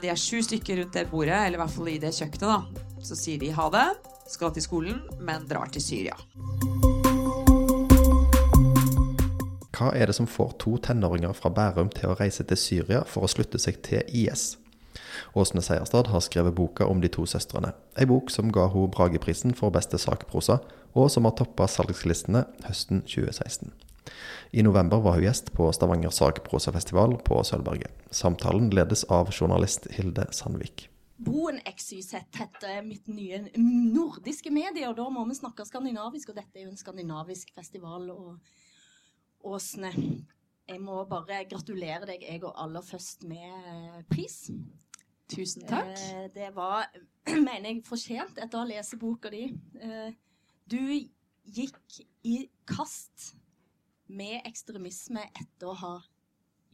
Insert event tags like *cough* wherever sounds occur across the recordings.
De er sju stykker rundt det bordet, eller i hvert fall i det kjøkkenet. da. Så sier de ha det, skal til skolen, men drar til Syria. Hva er det som får to tenåringer fra Bærum til å reise til Syria for å slutte seg til IS? Åsne Seierstad har skrevet boka om de to søstrene. Ei bok som ga hun Brageprisen for beste sakprosa, og som har toppa salgslistene høsten 2016. I november var hun gjest på Stavanger sakprosafestival på Sølvberget. Samtalen ledes av journalist Hilde Sandvik. Boen XYZ heter mitt nye nordiske medie, og da må vi snakke skandinavisk. Og dette er jo en skandinavisk festival. Og Åsne, jeg må bare gratulere deg, jeg og aller først, med pris. Tusen takk. Eh, det var, *clears throat* mener jeg, fortjent etter å ha lest boka di. Eh, du gikk i kast med ekstremisme etter å ha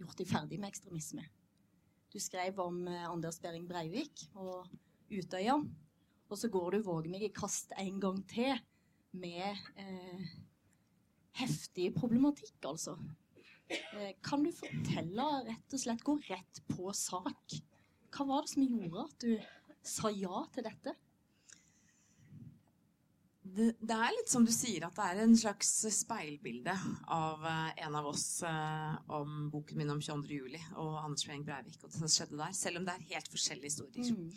gjort deg ferdig med ekstremisme. Du skrev om eh, Anders Behring Breivik og Utøya. Og så går du meg i kast en gang til med eh, heftig problematikk, altså. Eh, kan du fortelle, rett og slett, gå rett på sak? Hva var det som gjorde at du sa ja til dette? Det, det, er litt som du sier, at det er en slags speilbilde av uh, en av oss uh, om boken min om 22. juli og Anders Behring Breivik og det som skjedde der. Selv om det er helt forskjellige historier. Mm.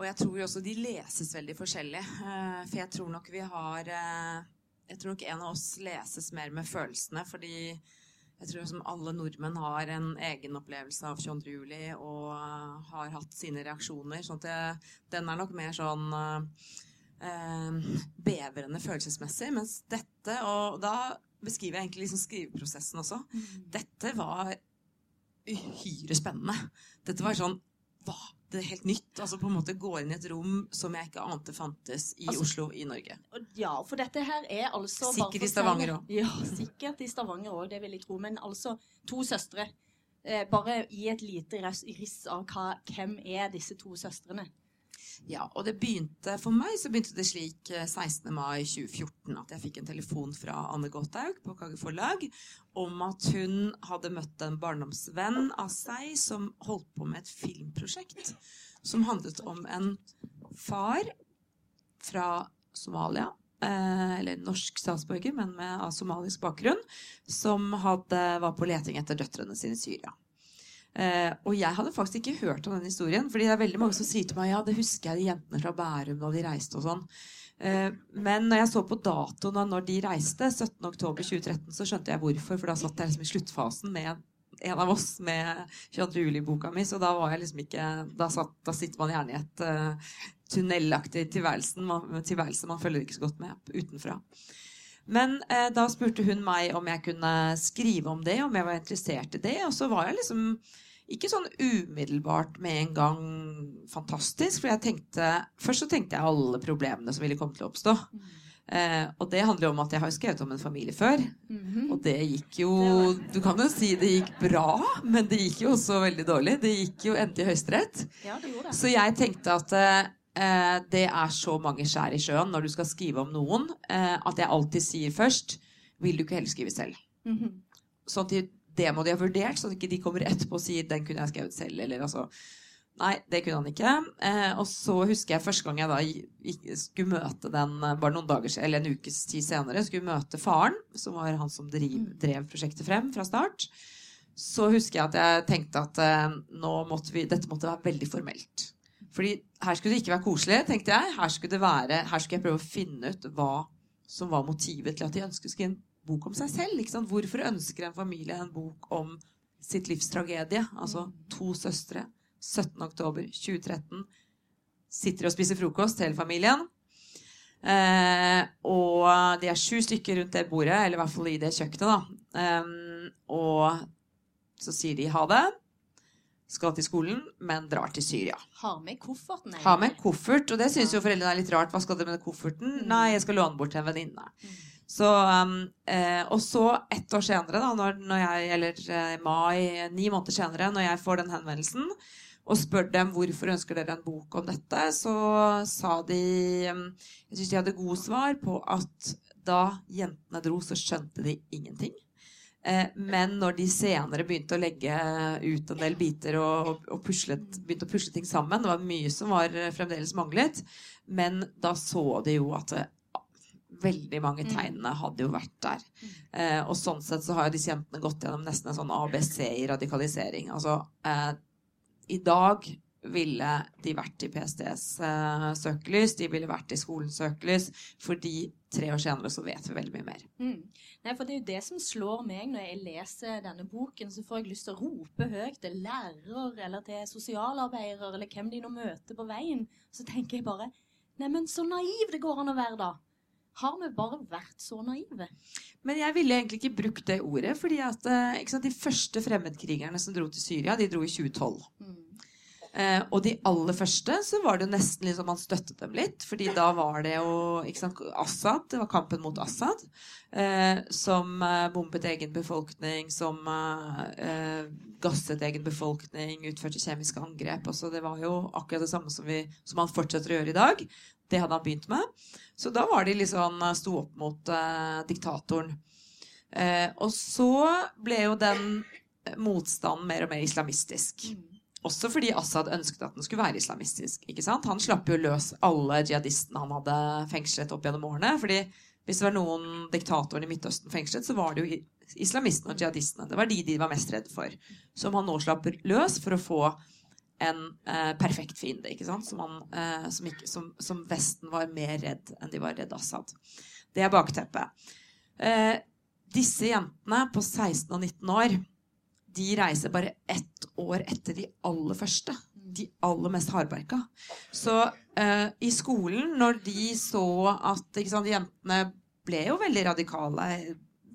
Og jeg tror også de leses veldig forskjellig. Uh, for jeg tror nok vi har Jeg tror nok en av oss leses mer med følelsene, fordi jeg tror som alle nordmenn har en egen opplevelse av 22. juli og har hatt sine reaksjoner. sånn at det, den er nok mer sånn eh, bevrende følelsesmessig. Mens dette, og da beskriver jeg egentlig liksom skriveprosessen også, mm. dette var uhyre spennende. Dette var sånn hva? Det er helt nytt. altså på en måte Gå inn i et rom som jeg ikke ante fantes i altså, Oslo, i Norge. Ja, for dette her er altså Sikkert i Stavanger òg. Ja, sikkert i Stavanger òg, det vil jeg tro. Men altså to søstre. Eh, bare gi et lite riss av hva, hvem er disse to søstrene. Ja, og det begynte for meg så begynte det slik 16. Eh, mai 2014 at jeg fikk en telefon fra Anne Gotthaug på Kage Forlag om at hun hadde møtt en barndomsvenn av seg som holdt på med et filmprosjekt som handlet om en far fra Somalia eh, eller norsk statsborger, men med av somalisk bakgrunn, som hadde, var på leting etter døtrene sine i Syria. Uh, og jeg hadde faktisk ikke hørt om den historien. fordi det er veldig mange som sier til meg ja, det husker jeg de jentene fra Bærum da de reiste og sånn. Eh, men når jeg så på datoen av når de reiste, 17.10.2013, så skjønte jeg hvorfor. For da satt jeg liksom i sluttfasen med en av oss med 22. juli-boka mi. Så da var jeg liksom ikke Da, satt, da sitter man gjerne i et uh, tunnelaktig tilværelse man, tilværelse man følger ikke så godt med utenfra. Men eh, da spurte hun meg om jeg kunne skrive om det, om jeg var interessert i det. Og så var jeg liksom ikke sånn umiddelbart med en gang fantastisk. For jeg tenkte Først så tenkte jeg alle problemene som ville komme til å oppstå. Mm. Eh, og det handler jo om at jeg har skrevet om en familie før. Mm -hmm. Og det gikk jo Du kan jo si det gikk bra, men det gikk jo også veldig dårlig. Det gikk jo endte i Høyesterett. Ja, så jeg tenkte at eh, det er så mange skjær i sjøen når du skal skrive om noen, eh, at jeg alltid sier først Vil du ikke heller skrive selv? Mm -hmm. Sånn at det må de ha vurdert, så at ikke de kommer etterpå og sier den kunne jeg skrevet selv. eller altså Nei, det kunne han ikke. Eh, og så husker jeg første gang jeg da skulle møte den bare noen dager, eller en ukes tid senere, skulle møte faren, som var han som driv, mm. drev prosjektet frem fra start. Så husker jeg at jeg tenkte at eh, nå måtte vi, dette måtte være veldig formelt. Fordi her skulle det ikke være koselig, tenkte jeg. Her skulle, være, her skulle jeg prøve å finne ut hva som var motivet til at de ønsket en bok om seg selv. Hvorfor ønsker en familie en bok om sitt livs tragedie? Altså to søstre. 17.10.2013 sitter og spiser frokost, hele familien. Eh, og de er sju stykker rundt det bordet, eller i hvert fall i det kjøkkenet. da. Eh, og så sier de ha det skal til skolen, men drar til Syria. Har med kofferten? Har med koffert, og det syns jo foreldrene er litt rart. Hva skal dere med kofferten? Mm. Nei, jeg skal låne bort til en venninne. Mm. Så, um, eh, og så ett år senere, da, når, når jeg, eller eh, mai, ni måneder senere, når jeg får den henvendelsen og spør dem hvorfor ønsker dere en bok om dette, så sa de um, Jeg syns de hadde gode svar på at da jentene dro, så skjønte de ingenting. Eh, men når de senere begynte å legge ut en del biter og, og, puslet, begynte å pusle ting sammen Det var mye som var eh, fremdeles manglet. Men da så de jo at veldig mange tegnene hadde jo vært der. Eh, og sånn sett så har jo disse jentene gått gjennom nesten en sånn ABC i radikalisering. Altså eh, i dag ville de vært i PSTs uh, søkelys, de ville vært i skolens søkelys, fordi tre år senere så vet vi veldig mye mer. Mm. Nei, for Det er jo det som slår meg når jeg leser denne boken. Så får jeg lyst til å rope høyt til lærer eller til sosialarbeidere eller hvem de nå møter på veien. Så tenker jeg bare Neimen, så naiv det går an å være, da. Har vi bare vært så naive? Men jeg ville egentlig ikke brukt det ordet, fordi at eh, ikke sant, de første fremmedkrigerne som dro til Syria, de dro i 2012. Mm. Eh, og de aller første så var det jo nesten liksom man støttet dem litt. fordi da var det jo sant, Assad, det var kampen mot Assad, eh, som eh, bombet egen befolkning, som eh, eh, gasset egen befolkning, utførte kjemiske angrep. Også, det var jo akkurat det samme som, vi, som han fortsetter å gjøre i dag. Det hadde han begynt med. Så da var de liksom han sto opp mot eh, diktatoren. Eh, og så ble jo den motstanden mer og mer islamistisk. Mm. Også fordi Assad ønsket at den skulle være islamistisk. ikke sant? Han slapp jo løs alle jihadistene han hadde fengslet opp gjennom årene. fordi hvis det var noen diktatoren i Midtøsten fengslet, så var det jo islamistene og jihadistene. Det var de de var mest redd for. Som han nå slapp løs for å få en eh, perfekt fiende. ikke sant? Som, han, eh, som, ikke, som, som, Vesten var mer redd enn de var redd Assad. Det er bakteppet. Eh, disse jentene på 16 og 19 år de reiser bare ett år etter de aller første. De aller mest hardbarka. Så uh, i skolen, når de så at sant, jentene ble jo veldig radikale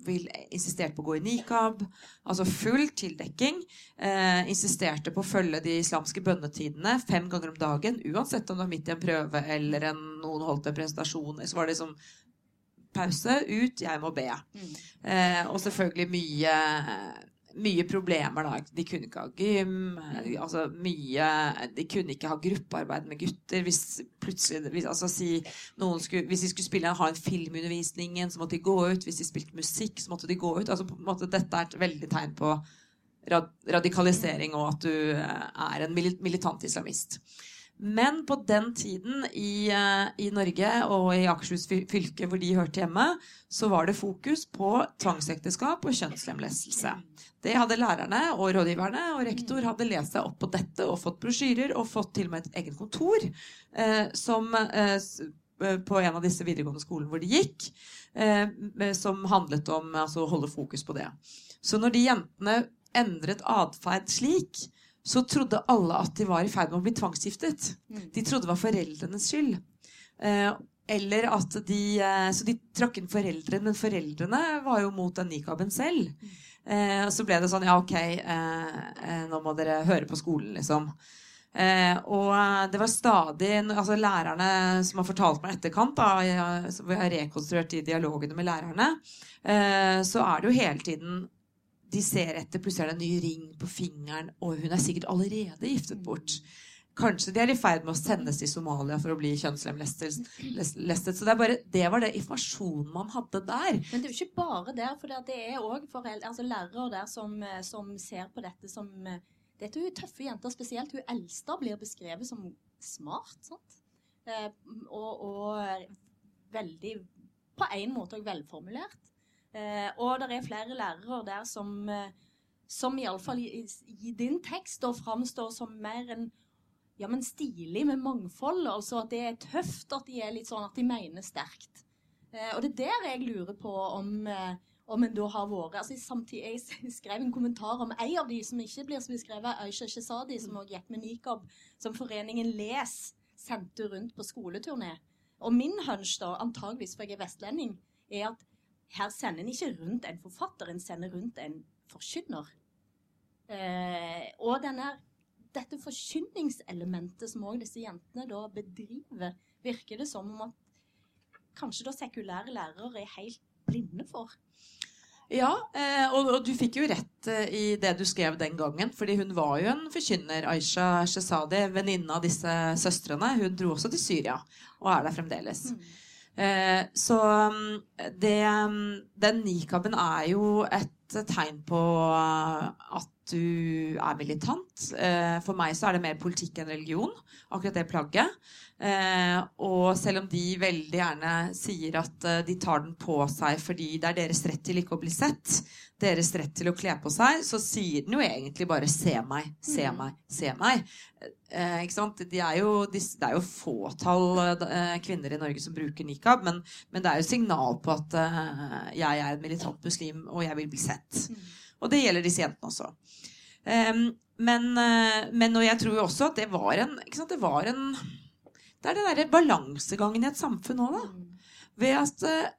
vil, insisterte på å gå i nikab, altså full tildekking. Eh, insisterte på å følge de islamske bønnetidene fem ganger om dagen. Uansett om det var midt i en prøve eller en, noen holdt en presentasjon. Så var det liksom pause, ut, jeg må be. Mm. Eh, og selvfølgelig mye mye problemer da. De kunne ikke ha gym. altså mye, De kunne ikke ha gruppearbeid med gutter. Hvis plutselig, hvis, altså si, skulle, hvis de skulle spille, ha en filmundervisningen, så måtte de gå ut. Hvis de spilte musikk, så måtte de gå ut. altså måte Dette er et veldig tegn på radikalisering og at du eh, er en militant islamist. Men på den tiden i, uh, i, Norge og i Akershus fylke, hvor de hørte hjemme, så var det fokus på tvangsekteskap og kjønnslemlestelse. Det hadde lærerne og rådgiverne, og rektor hadde lest seg opp på dette og fått brosjyrer og fått til og med et eget kontor eh, som eh, på en av disse videregående skolene hvor de gikk, som handlet om altså, å holde fokus på det. Så når de jentene endret atferd slik, så trodde alle at de var i ferd med å bli tvangsgiftet. Mm. De trodde det var foreldrenes skyld. Eh, eller at de eh, Så de trakk inn foreldrene, men foreldrene var jo mot den nikaben selv. Mm. Eh, og så ble det sånn Ja, OK, nå må dere høre på skolen, liksom. Eh, og det var stadig altså Lærerne som har fortalt meg etterkant, da, jeg, jeg har rekonstruert de dialogene med lærerne, så er det jo hele tiden de ser etter, plutselig er det en ny ring på fingeren, og hun er sikkert allerede giftet bort. Kanskje de er i ferd med å sendes til Somalia for å bli kjønnslemlestet. Så det, bare, det, var det informasjonen man hadde der. Men det er jo ikke bare der, for det er òg altså lærere der som, som, ser på dette som Dette er jo tøffe jenter, spesielt hun eldste blir beskrevet som smart. sant? Eh, og, og veldig På en måte òg velformulert. Eh, og det er flere lærere der som, eh, som iallfall i, i din tekst da framstår som mer enn ja, men stilig med mangfold. Altså at det er tøft at de er litt sånn at de mener sterkt. Eh, og det er der jeg lurer på om, om en da har vært altså samtidig, Jeg skrev en kommentar om en av de som ikke blir beskrevet, Aisha Shesadi, som også gikk med nikab, som foreningen Les sendte rundt på skoleturné. Og min hunch, da, antageligvis for jeg er vestlending, er at her sender en ikke rundt en forfatter, en sender rundt en forkynner. Eh, og denne, dette forkynningselementet som òg disse jentene da bedriver, virker det som om at kanskje da sekulære lærere er helt blinde for. Ja, eh, og, du fikk jo rett eh, i det du skrev den gangen. fordi hun var jo en forkynner. Aisha Shesadi, venninne av disse søstrene. Hun dro også til Syria og er der fremdeles. Mm. Eh, så mm, det, mm, den nikaben er jo et tegn på at du er militant. Eh, for meg så er det mer politikk enn religion, akkurat det plagget. Eh, og selv om de veldig gjerne sier at eh, de tar den på seg fordi det er deres rett til ikke å bli sett, deres rett til å kle på seg, så sier den jo egentlig bare 'se meg, se Mm. meg, se meg'. Eh, ikke sant? De er jo, de, det er jo fåtall eh, kvinner i Norge som bruker nikab, men, men det er jo signal på at eh, jeg er en militant muslim, og jeg vil bli sett. Og det gjelder disse jentene også. Em, men, eh, men og jeg tror jo også at det var en sant? Det var en Det er den derre balansegangen i et samfunn òg, da. Ved at eh,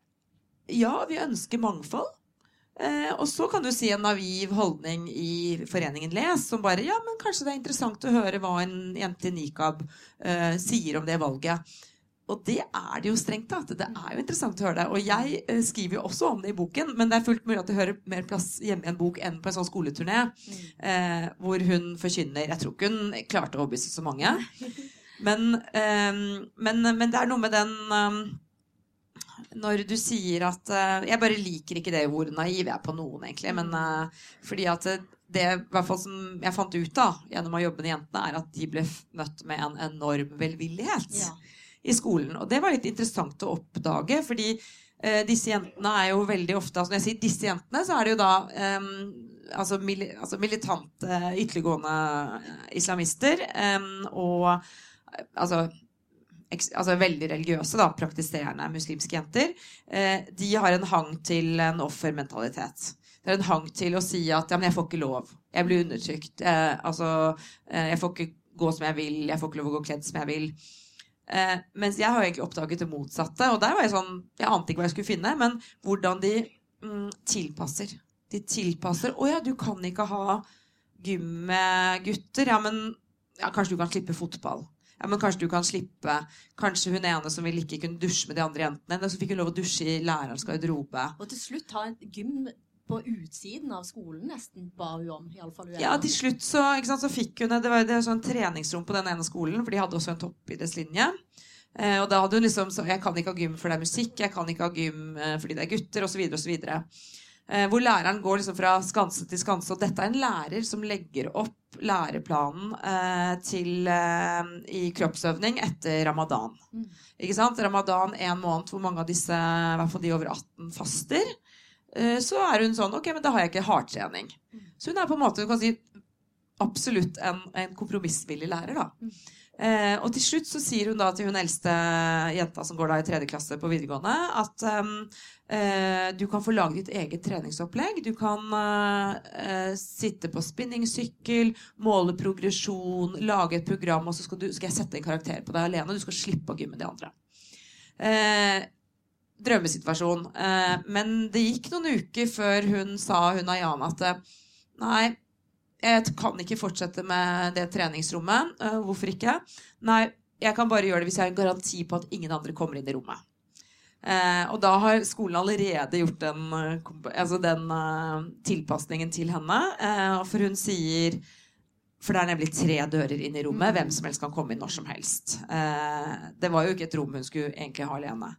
ja, vi ønsker mangfold. Eh, og så kan du si en naiv holdning i Foreningen Les som bare Ja, men kanskje det er interessant å høre hva en jente i nikab eh, sier om det valget. Og det er det jo strengt tatt. Det er jo interessant å høre det. Og jeg eh, skriver jo også om det i boken, men det er fullt mulig at det hører mer plass hjemme i en bok enn på en sånn skoleturné, eh, hvor hun forkynner Jeg tror ikke hun klarte å overbevise så mange. *laughs* Men, eh, men, men det er noe med den eh, når du sier at eh, Jeg bare liker ikke det hvor naiv jeg er på noen, egentlig. Men eh, fordi at det, hvert fall som jeg fant ut da, gjennom å jobbe med jentene, er at de ble møtt med en enorm velvillighet Ja. I skolen. Og det var litt interessant å oppdage, fordi eh, disse jentene er jo veldig ofte altså Når jeg sier disse jentene, så er det jo da eh, altså, mil, altså militante, ytterliggående islamister eh, og eh, altså altså veldig religiøse, da, praktiserende muslimske jenter, eh, de har en hang til en offermentalitet. Det er en hang til å si at ja, men jeg får ikke lov. Jeg blir undertrykt. Eh, altså, eh, jeg får ikke gå som jeg vil. Jeg får ikke lov å gå kledd som jeg vil. Eh, mens jeg har egentlig oppdaget det motsatte. Og der var jeg sånn Jeg ante ikke hva jeg skulle finne, men hvordan de mm, tilpasser. De tilpasser. Å ja, du kan ikke ha gym med gutter. Ja, men ja, kanskje du kan slippe fotball. Ja, men Kanskje du kan slippe Kanskje hun ene som vil ikke kunne dusje med de andre jentene. Så fikk hun lov å dusje i lærerens garderobe. Og til slutt ha en gym på utsiden av skolen, nesten, ba hun om. I alle fall Ja, til slutt så, sant, så fikk hun Det var det var sånn treningsrom på den ene skolen, for de hadde også en toppidrettslinje. Eh, og da hadde hun liksom så, Jeg kan ikke ha gym for det er musikk, jeg kan ikke ha gym eh, fordi det er gutter, osv., osv. Eh, hvor læreren går liksom fra skanse til skanse. Og dette er en lærer som legger opp læreplanen eh, til, eh, i kroppsøvning etter ramadan. Mm. Ikke sant? Ramadan en måned hvor mange av disse, i hvert fall de over 18, faster. Eh, så er hun sånn Ok, men da har jeg ikke hardtrening. Så hun er på en måte du kan si, absolutt en, en kompromissvillig lærer. da. Mm. Eh, og til slutt så sier hun da til hun eldste jenta som går da i tredje klasse på videregående, at ehm, eh, du kan få lage ditt eget treningsopplegg. Du kan eh, sitte på spinningsykkel, måle progresjon, lage et program, og så skal, du, skal jeg sette en karakter på deg alene, du skal slippe å gymme de andre. Eh, drømmesituasjon. Eh, men det gikk noen uker før hun sa, hun Ayana, at eh, nei, jeg kan ikke fortsette med det treningsrommet. Eh, hvorfor ikke? Nei, jeg kan bare gjøre det hvis jeg har en garanti på at ingen andre kommer inn i rommet. Eh, og da har skolen allerede gjort den, altså den tilpasningen til henne. Eh, for hun sier For det er nemlig tre dører inn i rommet. Hvem som helst kan komme inn når som helst. Eh, det var jo ikke et rom hun skulle egentlig ha alene.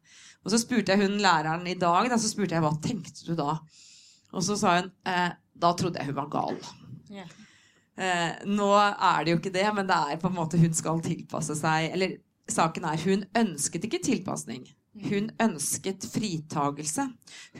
Og så spurte jeg hun læreren i dag, da, så spurte jeg hva tenkte du da? Og så sa hun eh, da trodde jeg hun var gal. Yeah. Eh, nå er det jo ikke det, men det er på en måte hun skal tilpasse seg. Eller saken er hun ønsket ikke tilpasning. Hun ønsket fritagelse.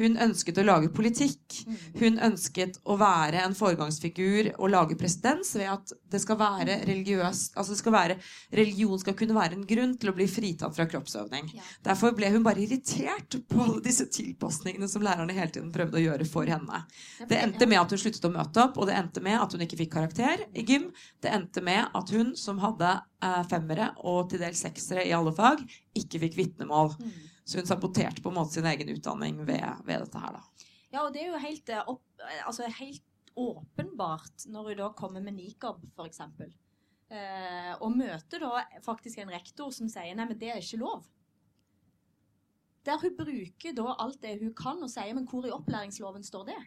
Hun ønsket å lage politikk. Hun ønsket å være en foregangsfigur og lage presedens ved at det skal være religiøst Altså det skal være, religion skal kunne være en grunn til å bli fritatt fra kroppsøvning. Ja. Derfor ble hun bare irritert på alle disse tilpasningene som lærerne hele tiden prøvde å gjøre for henne. Det endte med at hun sluttet å møte opp, og det endte med at hun ikke fikk karakter i gym. Det endte med at hun, som hadde eh, femmere og til dels seksere i alle fag, ikke fikk vitnemål. Mm. Så hun saboterte på en måte sin egen utdanning ved, ved dette her, da. Ja, og det er jo helt, eh, opp, altså helt åpenbart når hun da kommer med nikab, f.eks. Eh, og møter da faktisk en rektor som sier nei, men det er ikke lov. Der hun bruker da alt det hun kan og sier, men hvor i opplæringsloven står det?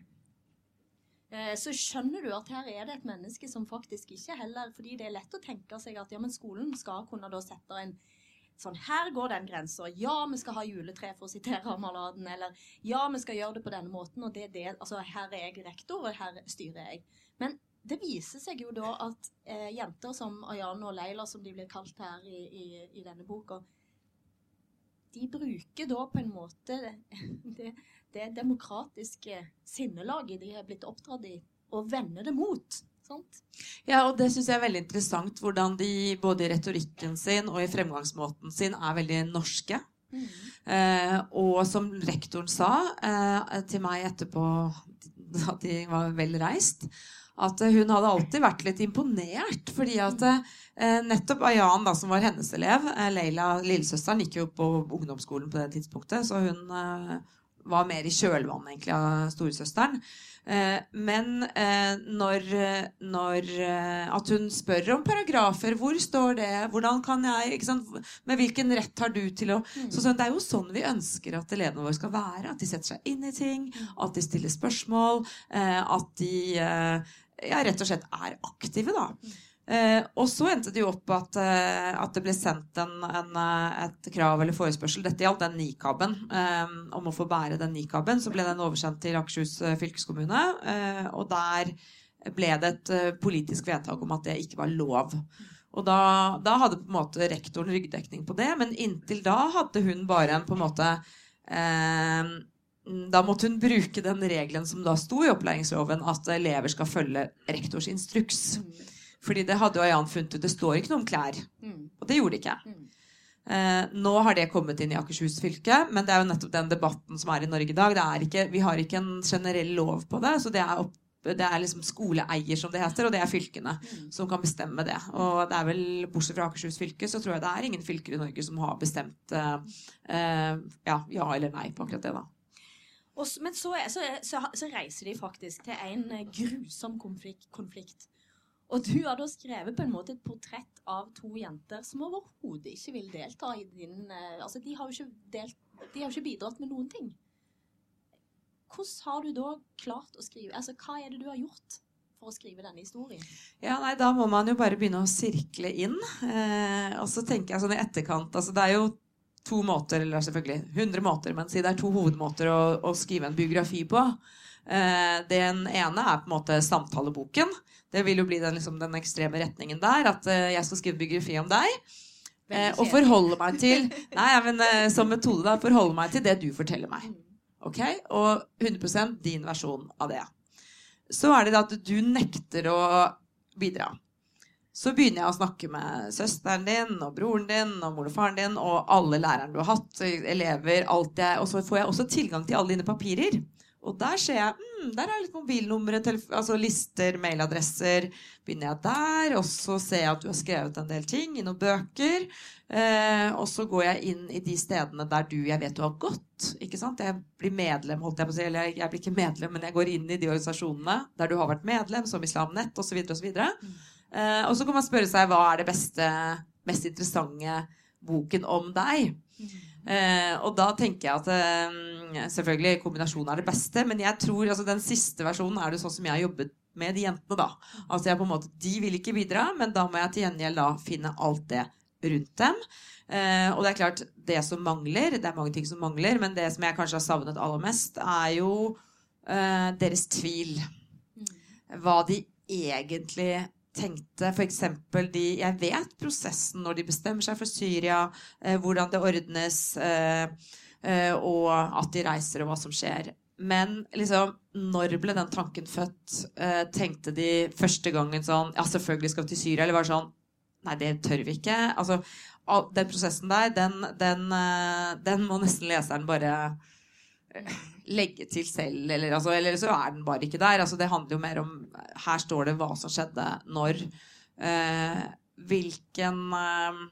Eh, så skjønner du at her er det et menneske som faktisk ikke heller Fordi det er lett å tenke seg at ja, men skolen skal kunne da sette en sånn Her går den grensa. Ja, vi skal ha juletre, for å sitere Maladen. Eller ja, vi skal gjøre det på denne måten, og det det Altså, her er jeg rektor, og her styrer jeg. Men det viser seg jo da at eh, jenter som Ayane og Leila, som de blir kalt her i, i, i denne boka, de bruker da på en måte det, det demokratiske sinnelaget de har blitt oppdratt i, og vender det mot. Sant? Ja, og det syns jeg er veldig interessant hvordan de både i retorikken sin og i fremgangsmåten sin er veldig norske. Mm. Eh, og som rektoren sa eh, til meg etterpå at de var vel reist, at hun hadde alltid vært litt imponert. Fordi at eh, nettopp Ayan, da, som var hennes elev, eh, Leila, lillesøsteren, gikk jo på ungdomsskolen på det tidspunktet, så hun eh, var mer i kjølvannet egentlig av storesøsteren. Eh, men eh, når, når, eh, At hun spør om paragrafer. Hvor står det? Hvordan kan jeg Med hvilken rett har du til å mm. så, Det er jo sånn vi ønsker at elevene våre skal være. At de setter seg inn i ting. Mm. At de stiller spørsmål. At de ja, rett og slett er aktive, da. Eh, og så endte det jo opp at, eh, at det ble sendt en, en, eh, et krav eller forespørsel. Dette gjaldt den nikaben. Eh, om å få bære den nikaben. Så ble den oversendt til Akershus eh, fylkeskommune. Og der ble det et politisk vedtak om at det ikke var lov. Og da, da, hadde på en måte rektoren ryggdekning på det, men inntil da hadde hun bare en på en måte da måtte hun bruke den regelen som da sto i opplæringsloven, at elever skal følge rektors instruks. Mm. Fordi det hadde jo Ayan funnet ut. Det står ikke noe om klær. Mm. Og det gjorde det ikke. Mm. Eh, nå har det kommet inn i Akershus fylke, men det er jo nettopp den debatten som er i Norge i dag. Ikke, vi har ikke en generell lov på det, så det er, opp, det er liksom skoleeier, som det heter, og det er fylkene mm. som kan bestemme det. Og det er vel, bortsett fra Akershus fylke, så tror jeg det er ingen fylker i Norge som har bestemt eh, eh, ja, ja, eller nei på akkurat det, da. Og, men så, så, så, så, reiser de faktisk til en grusom konflikt. konflikt og du har da skrevet på en måte et portrett av to jenter som overhodet ikke vil delta i din eh, Altså, de har jo ikke, delt, de har ikke bidratt med noen ting. Hvordan har du da klart å skrive Altså, hva er det du har gjort for å skrive denne historien? Ja, nei, Da må man jo bare begynne å sirkle inn. Eh, og så tenker jeg sånn i etterkant altså Det er jo to måter, eller selvfølgelig 100 måter, men si det er to hovedmåter å, å skrive en biografi på. Eh, den ene er på en måte samtaleboken. Det vil jo bli den, liksom, den ekstreme retningen der. At uh, jeg skal skrive biografi om deg. Uh, og forholde meg til *laughs* Nei, men uh, som metode, da. Forholde meg til det du forteller meg. Mm. Ok? Og 100% din versjon av det. Så er det da at du nekter å bidra. Så begynner jeg å snakke med søsteren din og broren din og mor og faren din og alle lærerne du har hatt, elever, alt det. Og så får jeg også tilgang til alle dine papirer. Og der ser jeg mm, der er litt mobilnumre, altså lister, mailadresser. Begynner jeg der, og så ser jeg at du har skrevet en del ting i noen bøker. Eh, og så går jeg inn i de stedene der du jeg vet du har gått. ikke sant? Jeg blir medlem, holdt jeg på å si. Eller jeg, blir ikke medlem, men jeg går inn i de organisasjonene der du har vært medlem, som Islamnett, osv. og, Mm. Eh, og så kan man spørre seg hva er det beste, mest interessante boken om deg. Mm. Eh, og da tenker jeg at eh, selvfølgelig kombinasjonen er det beste, men jeg tror altså den siste versjonen er det sånn som jeg har jobbet med de jentene, da. Altså jeg på en måte, De vil ikke bidra, men da må jeg til gjengjeld da finne alt det rundt dem. Eh, og det er klart, det som mangler, det er mange ting som mangler, men det som jeg kanskje har savnet aller mest, er jo eh, deres tvil. Mm. Hva de egentlig tenkte f.eks. de Jeg vet prosessen når de bestemmer seg for Syria, eh, hvordan det ordnes, eh, eh, og at de reiser, og hva som skjer. Men liksom, når ble den tanken født? Eh, tenkte de første gangen sånn Ja, selvfølgelig skal vi til Syria. Eller var det sånn Nei, det tør vi ikke. Altså, den prosessen der, den, den, eh, den må nesten leseren bare legge til selv, eller, altså, eller, så er den bare ikke der. Altså, det handler jo mer om Her står det hva som skjedde når. Eh, hvilken eh,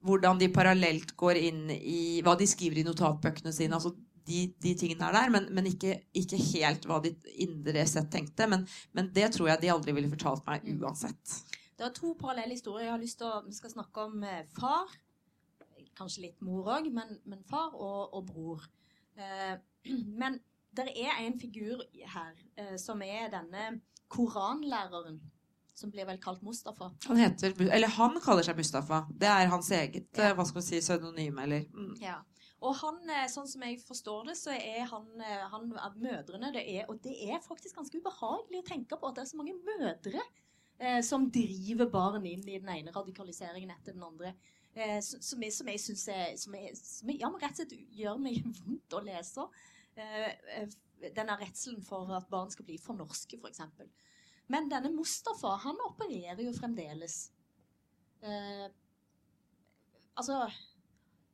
Hvordan de parallelt går inn i Hva de skriver i notatbøkene sine. altså de, de tingene er der, men, men ikke, ikke, helt hva de indre sett tenkte. Men, men, det tror jeg de aldri ville fortalt meg mm. uansett. Det er to parallelle historier. Jeg har lyst til å, Vi skal snakke om eh, far. Kanskje litt mor òg, men, men, far og, og bror. Eh, *clears throat* men det er en figur her eh, som er denne koranlæreren som blir vel kalt Mustafa. Han heter, eller han kaller seg Mustafa. Det er hans eget Ja. eh, hva skal vi si, pseudonym, eller mm. Ja. Og han, sånn som jeg forstår det, så er han, han av mødrene det er, Og det er faktisk ganske ubehagelig å tenke på at det er så mange mødre eh, som driver barn inn i den ene radikaliseringen etter den andre. Eh, som, jeg, som jeg syns er som jeg, som jeg, Ja, rett og slett gjør meg *laughs* vondt å lese. Eh, eh, denne redselen for at barn skal bli for norske, f.eks. Men denne Mustafa, han opererer jo fremdeles. Eh, altså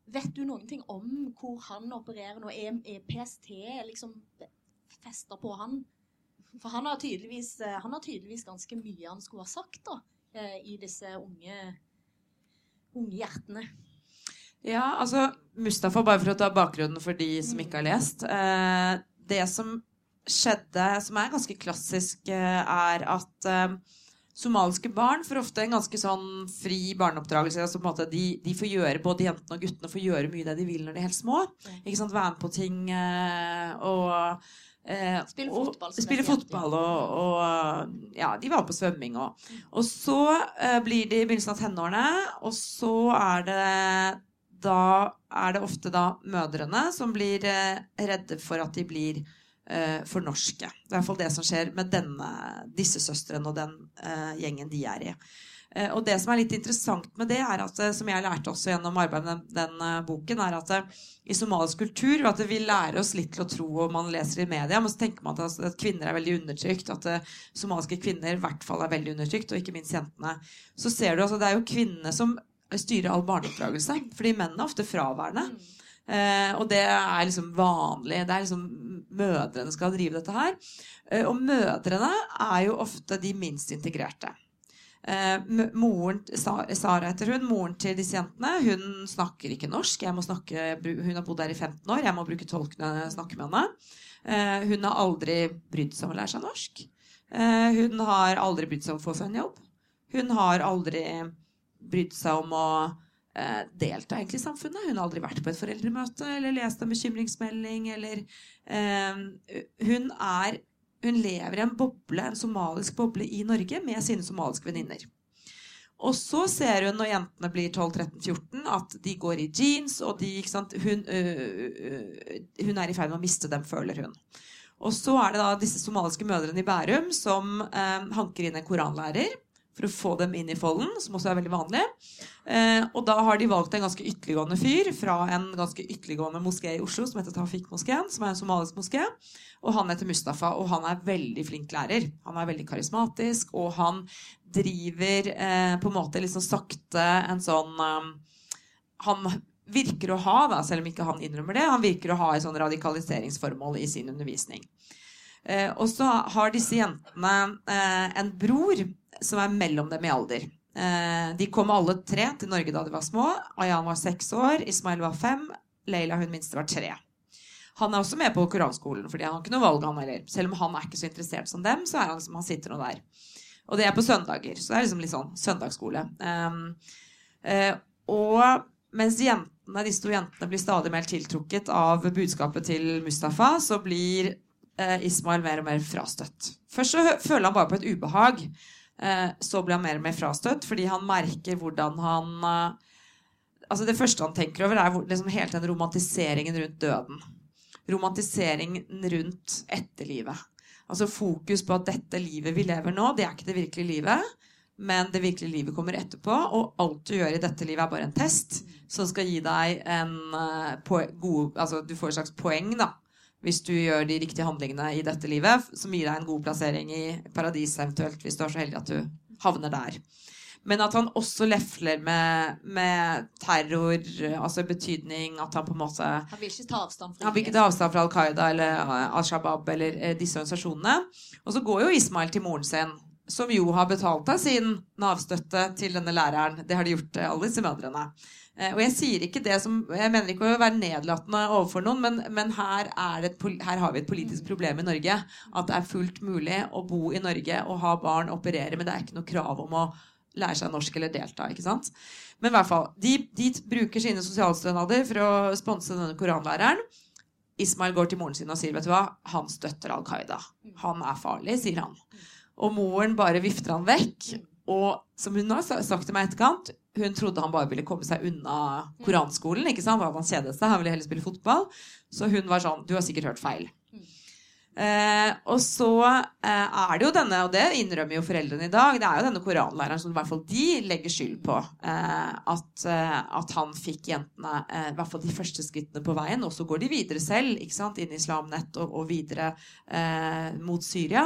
Vet du noen ting om hvor han opererer nå? Er, er PST liksom festa på han? For han har, eh, han har tydeligvis ganske mye han skulle ha sagt da, eh, i disse unge, unge hjertene. Ja, altså Mustafa, bare for å ta bakgrunnen for de som ikke har lest. Eh, det som skjedde, som er ganske klassisk, eh, er at eh, somaliske barn får ofte en ganske sånn fri barneoppdragelse. Altså på en måte de, de får gjøre, Både jentene og guttene får gjøre mye det de vil når de er helt små. Ikke sant, Være med på ting eh, og eh, Spille fotball, Og, Spille fotball og, og Ja, de var på svømming og Og så eh, blir de i begynnelsen av tenårene, og så er det da er det ofte da mødrene som blir eh, redde for at de blir eh, for norske. Det er i hvert fall det som skjer med denne, disse søstrene og den eh, gjengen de er i. Eh, og det som er litt interessant med det, er at, eh, som jeg lærte også gjennom arbeidet med den, den eh, boken, er at i somalisk kultur at vi lærer oss litt til å tro, og man leser i media, men så tenker man at, altså, at kvinner er veldig undertrykt. At somaliske kvinner i hvert fall er veldig undertrykt, og ikke minst jentene. Så ser du altså, det er jo kvinnene som styrer all barneoppdragelse, fordi mennene er ofte fraværende. Eh, og det er liksom vanlig. Det er liksom Mødrene skal drive dette her. Eh, og mødrene er jo ofte de minst integrerte. Eh, moren, Sara heter hun, moren til disse jentene, hun snakker ikke norsk. Snakke, hun har bodd her i 15 år. Jeg må bruke tolk når jeg snakker med henne. Eh, hun har aldri brydd seg om å lære seg norsk. Eh, hun har aldri brydd seg om å få seg en jobb. Hun har aldri brydd seg om å eh, delta egentlig i samfunnet. Hun har aldri vært på et foreldremøte eller lest en bekymringsmelding eller eh, Hun er Hun lever i en boble, en somalisk boble i Norge med sine somaliske venninner. Og så ser hun når jentene blir 12-13-14 at de går i jeans, og de, hun, øh, hun er i ferd med å miste dem, føler hun. Og så er det da disse somaliske mødrene i Bærum som øh, hanker inn en koranlærer for å få dem inn i folden, som også er veldig vanlig. Eh, og da har de valgt en ganske ytterliggående fyr fra en ganske ytterliggående moské i Oslo som heter Tafik-moskeen, som er en somalisk moské. Og han heter Mustafa, og han er veldig flink lærer. Han er veldig karismatisk, og han driver eh, på en måte sånn sakte en sånn um, Han virker å ha, da, selv om ikke han innrømmer det, han virker å ha et sånn radikaliseringsformål i sin undervisning. Eh, og så har disse jentene eh, en bror som er mellom dem i alder. Eh, de kom alle tre til Norge da de var små. Ayan var seks år, Ismail var fem, Leila hun minste var tre. Han er også med på koranskolen, fordi han har ikke noe valg, han heller. Selv om han er ikke så interessert som dem, så er han liksom, han sitter nå der. Og det er på søndager, så det er liksom litt sånn søndagsskole. Um, uh, og mens jentene, disse to jentene blir stadig mer tiltrukket av budskapet til Mustafa, så blir uh, Ismail mer og mer frastøtt. Først så føler han bare på et ubehag. Eh, så blir han mer og mer frastøtt fordi han merker hvordan han eh, Altså Det første han tenker over, er liksom hele den romantiseringen rundt døden. Romantiseringen rundt etterlivet. Altså fokus på at dette livet vi lever nå, det er ikke det virkelige livet. Men det virkelige livet kommer etterpå, og alt du gjør i dette livet, er bare en test som skal gi deg en uh, poeng, god Altså du får et slags poeng, da. Hvis du gjør de riktige handlingene i dette livet, som gir deg en god plassering i paradiset eventuelt, hvis du er så heldig at du havner der. Men at han også lefler med, med terror, altså i betydning at han på en måte Han vil ikke ta avstand fra ikke ta avstand fra Al Qaida eller Al Shabaab eller eh, disse organisasjonene. Og så går jo Ismail til moren sin, som jo har betalt av sin Nav-støtte til denne læreren. Det har de gjort, eh, alle disse mødrene. Eh, Og jeg sier ikke det som Jeg mener ikke å være nedlatende overfor noen, men, men her, er det et, her har vi et politisk problem i Norge. At det er fullt mulig å bo i Norge og ha barn, operere, men det er ikke noe krav om å lære seg norsk eller delta. ikke sant? Men i hvert fall, de, de bruker sine sosialstønader for å sponse denne koranlæreren. Ismail går til moren sin og sier vet du hva, han støtter Al Qaida. Han er farlig, sier han. Og moren bare vifter han vekk. Og som hun har sagt til meg i etterkant, hun trodde han bare ville komme seg unna koranskolen. ikke sant? Han kjedet seg, han ville heller spille fotball. Så hun var sånn Du har sikkert hørt feil. Eh, og så eh, er det jo denne, og det innrømmer jo foreldrene i dag, det er jo denne koranlæreren som i hvert fall de legger skyld på. Eh, at, eh, at han fikk jentene eh, i hvert fall de første skrittene på veien, og så går de videre selv ikke sant, inn i Islamnett og, og videre eh, mot Syria.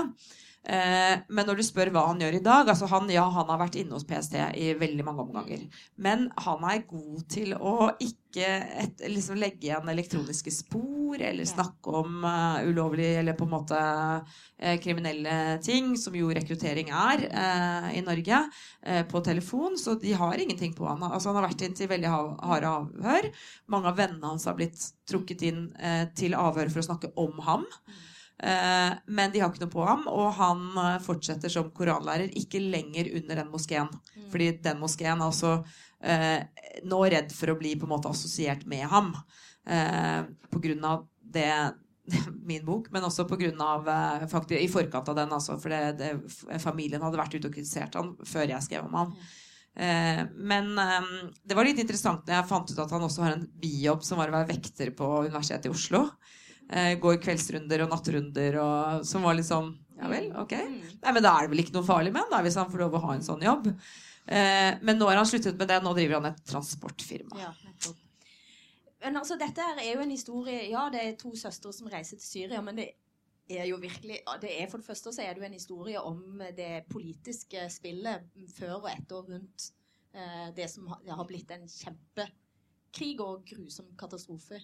Eh, men når du spør hva han gjør i dag altså han, Ja, han har vært inne hos PST i veldig mange omganger. Men han er god til å ikke et, liksom legge igjen elektroniske spor eller snakke om uh, ulovlig eller på en måte uh, kriminelle ting, som jo rekruttering er uh, i Norge, eh, på telefon. Så de har ingenting på han. Altså, han har vært inn til veldig harde avhør. Mange av vennene hans har blitt trukket inn eh, til avhør for å snakke om ham. Eh, men de har ikke noe på ham, og han eh, fortsetter som koranlærer, ikke lenger under den moskeen. Fordi den moskeen er altså eh, nå redd for å bli på en måte assosiert med ham. Eh, på grunn av det *laughs* min bok, men også på grunn av eh, faktisk, i forkant av den, altså, for det, det, familien hadde vært ute og kritisert han før jeg skrev om han. Eh, men det var litt interessant når jeg fant ut at han også har en bijobb som var å være vekter på Universitetet i Oslo. Eh, går kveldsrunder og nattrunder og som var litt sånn Ja vel, ok. Nei, men da er det vel ikke noe farlig med han, da, hvis han får lov å ha en sånn jobb. Eh, men nå har han sluttet med det. Nå driver han et transportfirma. Ja, nettopp. Men altså, dette er jo en historie Ja, det er to søstre som reiser til Syria, men det er jo virkelig det er For det første så er det jo en historie om det politiske spillet før og etter og rundt eh, det som har blitt en kjempekrig og grusom katastrofe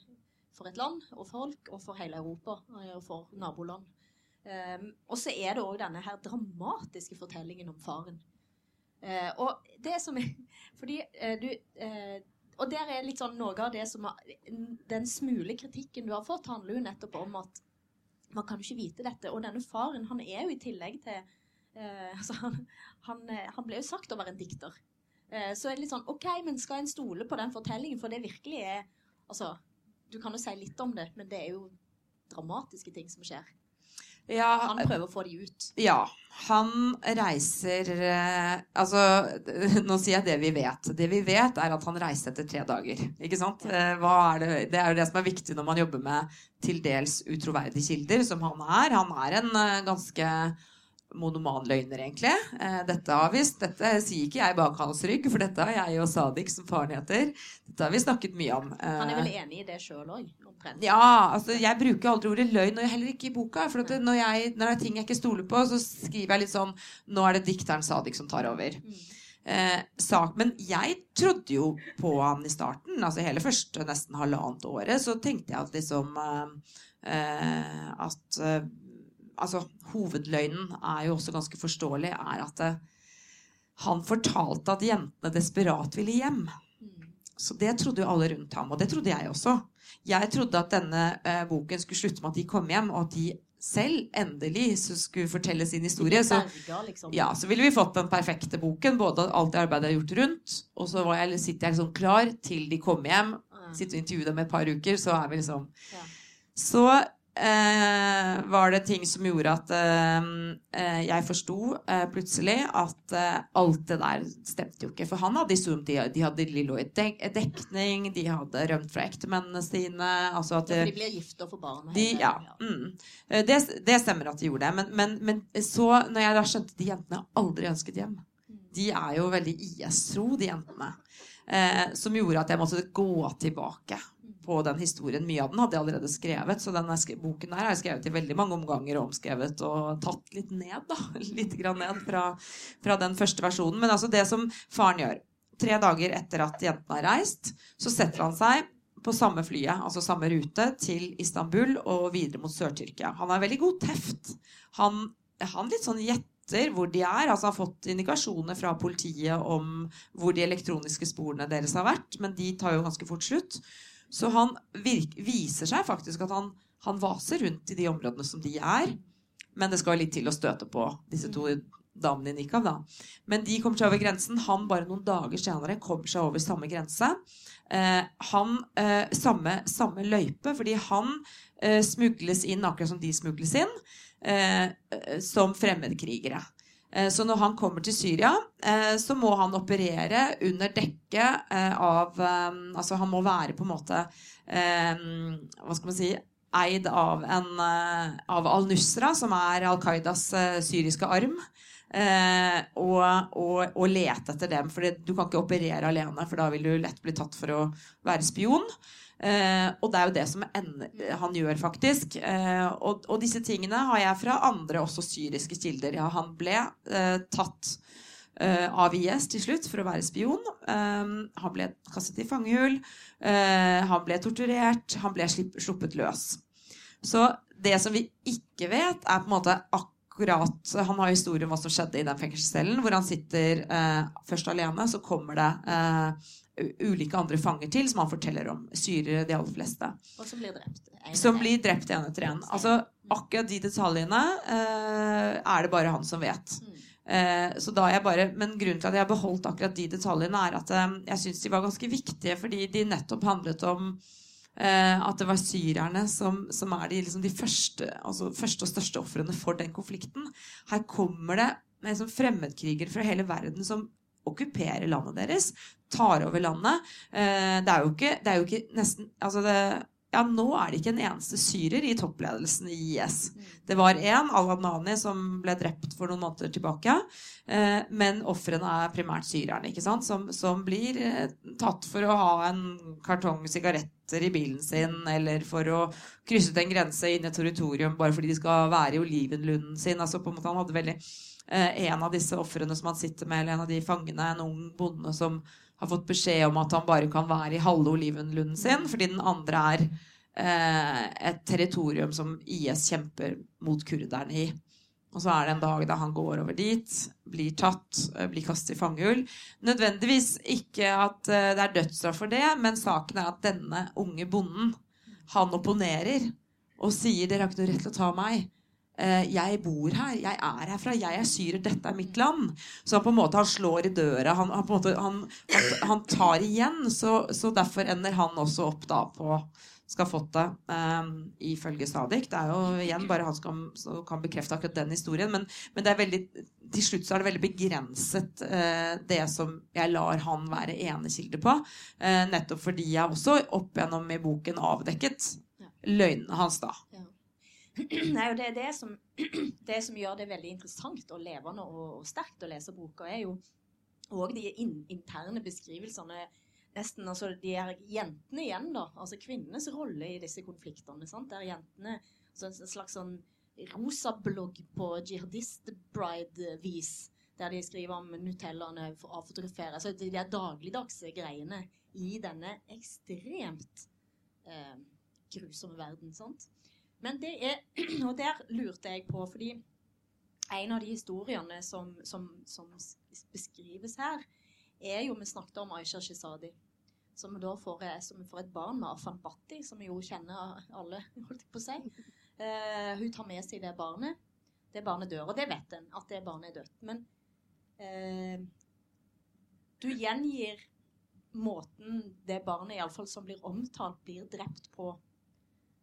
for et land og folk, og for hele Europa eh, og for naboland. Um, og så er det òg denne her dramatiske fortellingen om faren. Eh, og det som er *laughs* Fordi eh, du eh, Og der er litt sånn noe av det som har, Den smule kritikken du har fått, handler jo nettopp om at man kan jo ikke vite dette. Og denne faren, han er jo i tillegg til *laughs* altså han, han, han ble jo sagt å være en dikter. Så er det litt sånn OK, men skal en stole på den fortellingen? For det virkelig er Altså, du kan jo si litt om det, men det er jo dramatiske ting som skjer. Ja, Han prøver å få de ut. Ja. Han reiser eh, Altså, *laughs* nå sier jeg det vi vet. Det vi vet, er at han reiste etter tre dager. Ikke sant? Eh, Hva er det, det er jo det som er viktig når man jobber med til dels utroverdige kilder, som han er. Han er en eh, ganske monomanløgner, egentlig. Eh, Dette har vi, dette sier ikke jeg bak hans rygg, for dette har jeg og Sadik, som faren heter, dette har vi snakket mye om. Han er Eh, vel enig i det sjøl òg, omtrent. ja, altså jeg bruker aldri ordet løgn, og heller ikke i boka. For at når, jeg, når det er ting jeg ikke stoler på, så skriver jeg litt sånn Nå er det dikteren Sadik som tar over. Eh, sak, men jeg trodde jo på han i starten. Altså hele første nesten halvannet året så tenkte jeg at liksom eh, eh, At eh, Altså hovedløgnen er jo også ganske forståelig, er at det, han fortalte at jentene desperat ville hjem. Så det trodde jo alle rundt ham, og det trodde jeg også. Jeg trodde at denne eh, boken skulle slutte med at de kom hjem, og at de selv endelig skulle fortelle sin historie. Så, liksom. ja, så ville vi fått den perfekte boken, både alt det arbeidet jeg har gjort rundt, og så var jeg, sitter jeg liksom klar til de kommer hjem, sitter og intervjuer dem et par uker, så er vi liksom Så eh, var det ting som gjorde at eh, eh, jeg forsto eh, plutselig at eh, alt det der stemte jo ikke. For han hadde zoomt, om de, de hadde Lillo i dek dekning, de hadde rømt fra ektemennene sine. Altså at de ble gift og får barn. de, ja, mm. Eh, det, det stemmer at de gjorde det. Men, men, men så, når jeg da skjønte de jentene aldri ønsket hjem De er jo veldig IS-tro, de jentene. Eh, som gjorde at jeg måtte gå tilbake på den historien. Mye av den hadde jeg allerede skrevet, så denne boken der har jeg skrevet i veldig mange omganger og omskrevet og tatt litt ned, da. *laughs* Litt grann ned fra, fra den første versjonen. Men altså det som faren gjør Tre dager etter at jentene har reist, så setter han seg på samme flyet, altså samme rute, til Istanbul og videre mot Sør-Tyrkia. Han har veldig god teft. Han, han litt sånn gjetter hvor de er. Altså har fått indikasjoner fra politiet om hvor de elektroniske sporene deres har vært, men de tar jo ganske fort slutt. Så han viser seg faktisk at han, han vaser rundt i de områdene som de er. Men det skal litt til å støte på disse to damene i nikab, da. Men de kommer seg over grensen. Han bare noen dager senere kommer seg over samme grense. Eh, han eh, samme, samme løype, fordi han eh, smugles inn akkurat som de smugles inn. Eh, eh, som fremmedkrigere. Eh, så når han kommer til Syria, eh, så må han operere under dekke eh, av Altså han må være på en måte Hva skal man si Eid av, av al-Nusra, som er Al Qaidas syriske arm. Og, og, og, lete etter dem. For du kan ikke operere alene, for da vil du lett bli tatt for å være spion. Eh, og det er jo det som han gjør, faktisk. Eh, og, og, disse tingene har jeg fra andre, også syriske kilder. Ja, han ble eh, tatt eh, av IS til slutt for å være spion. Eh, han ble kastet i fangehull. Eh, han ble torturert. Han ble sluppet løs. Så det som vi ikke vet, er på en måte akkurat Han har historien om hva som skjedde i den fengselscellen, hvor han sitter først alene. Så kommer det ulike andre fanger til, som han forteller om. Syrer de aller fleste. Og som blir drept. Som blir drept en etter en. Altså, akkurat de detaljene eh, er det bare han som vet. Mm. Eh, så da jeg bare, men grunnen til at jeg har beholdt akkurat de detaljene, er at eh, jeg syns de var ganske viktige, fordi de nettopp handlet om eh, at det var syrerne som, som er de, liksom de første, altså første, og største ofrene for den konflikten. Her kommer det liksom fremmedkrigere fra hele verden som okkuperer landet deres, tar over landet. Eh, det er jo ikke, det er jo ikke nesten altså det, ja, Nå er det ikke en eneste syrer i toppledelsen i IS. Det var én, Al-Adnani, som ble drept for noen måneder tilbake. Eh, men ofrene er primært syrerne? Som, som blir eh, tatt for å ha en kartong sigaretter i bilen sin, eller for å krysse ut en grense inn i et territorium bare fordi de skal være i olivenlunden sin. altså på en måte Han hadde veldig Eh, en av disse ofrene som han sitter med, eller en av de fangene, en ung bonde som har fått beskjed om at han bare kan være i halve olivenlunden sin, fordi den andre er eh, et territorium som IS kjemper mot kurderne i. Og så er det en dag da han går over dit, blir tatt, eh, blir kastet i fangehull. Nødvendigvis ikke at eh, det er dødsstraff for det, men saken er at denne unge bonden, han opponerer og sier 'dere har ikke noe rett til å ta meg'. Eh, jeg bor her, jeg er herfra, jeg er syrer, dette er mitt land. Så han på en måte han slår i døra. Han, han, måte, han, han tar igjen. Så, så, derfor ender han også opp da på skafottet, um, ifølge Sadik. Det er jo igjen bare han som kan, kan bekrefte akkurat den historien. Men, men, det er veldig, til slutt så er det veldig begrenset, uh, det som jeg lar han være enekilde på. Uh, nettopp fordi jeg også opp gjennom i boken avdekket løgnene hans da. Ja. Nei, og det er det som, *clears throat* det som, gjør det veldig interessant og levende og, og sterkt å lese boka, er jo òg de in, interne beskrivelsene. Nesten altså de er jentene igjen, da. Altså kvinnenes rolle i disse konfliktene. sant? Der jentene altså En slags sånn rosablogg på jihadist-bride-vis. Der de skriver om nutellaene for å fotografere. Altså de er dagligdagse greiene i denne ekstremt eh, grusomme verden. sant? Men det er *clears throat* Og der lurte jeg på, fordi en av de historiene som, som, som beskrives her, er jo Vi snakket om Aisha Shizadi. Som vi da får, som får et barn med Afan Bhatti, som vi jo kjenner alle, *laughs* holdt jeg på å si. Uh, hun tar med seg det barnet. Det barnet dør. Og det vet en, at det barnet er dødt. Men uh, du gjengir måten det barnet iallfall som blir omtalt, blir drept på.